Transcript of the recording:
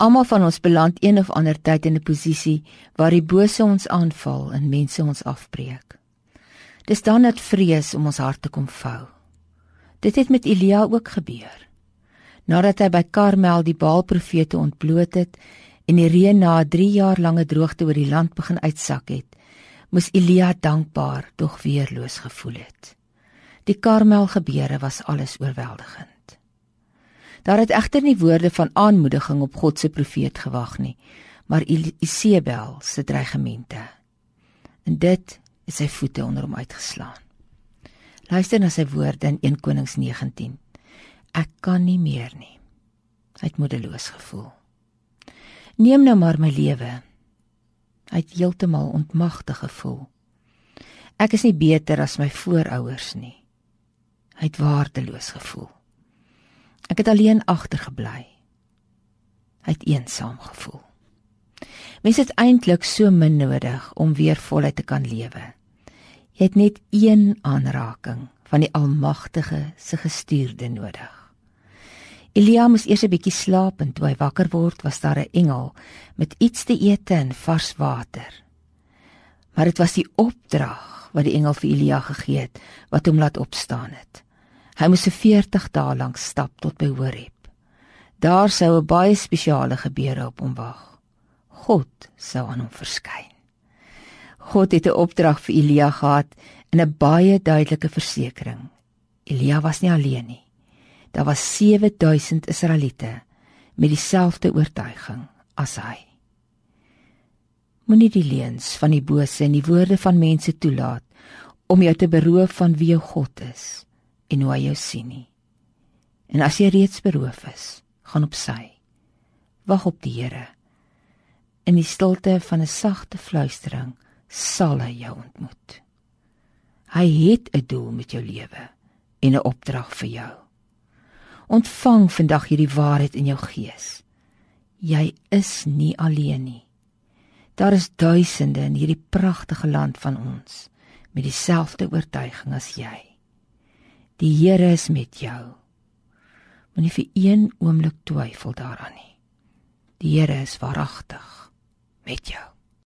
Almal van ons beland een of ander tyd in 'n posisie waar die bose ons aanval en mense ons afbreek. Dis dan dat vrees om ons harte kom vou. Dit het met Elia ook gebeur. Nadat hy by Karmel die Baal-profete ontbloot het en die reën na 'n 3 jaar lange droogte oor die land begin uitsak het, moes Elia dankbaar tog weerloos gevoel het. Die Karmel gebeure was alles oorweldigend. Daar het egter nie woorde van aanmoediging op God se profeet gewag nie, maar Isebel se dreigemente. En dit het sy voete onder hom uitgeslaan. Luister na sy woorde in 1 Konings 19. Ek kan nie meer nie. Hy het moedeloos gevoel. Neem nou maar my lewe. Hy het heeltemal ontmagtig gevoel. Ek is nie beter as my voorouers nie. Hy het waardeloos gevoel. Ek het alleen agtergebly. Hy het eensaam gevoel. Mens het eintlik so min nodig om weer voluit te kan lewe. Jy het net een aanraking van die Almagtige se gestuurde nodig. Elia moes eers 'n bietjie slaap en toe hy wakker word, was daar 'n engel met iets te eet en vars water. Maar dit was die opdrag wat die engel vir Elia gegee het wat hom laat opstaan het. Hy moes 'n 40 dae lank stap tot by Horeb. Daar sou 'n baie spesiale gebeure op hom wag. God sou aan hom verskyn. God het 'n opdrag vir Elia gehad en 'n baie duidelike versekering. Elia was nie alleen nie. Daar was 7000 Israeliete met dieselfde oortuiging as hy. Moenie die leuns van die bose en die woorde van mense toelaat om jou te beroof van wie jou God is en hoe hy jou sien nie. En as jy reeds beroof is, gaan op sy. Wag op die Here. In die stilte van 'n sagte fluistering sal hy jou ontmoet. Hy het 'n doel met jou lewe en 'n opdrag vir jou. Ontvang vandag hierdie waarheid in jou gees. Jy is nie alleen nie. Daar is duisende in hierdie pragtige land van ons met dieselfde oortuiging as jy. Die Here is met jou. Moenie vir een oomblik twyfel daaraan nie. Die Here is waaragtig met jou.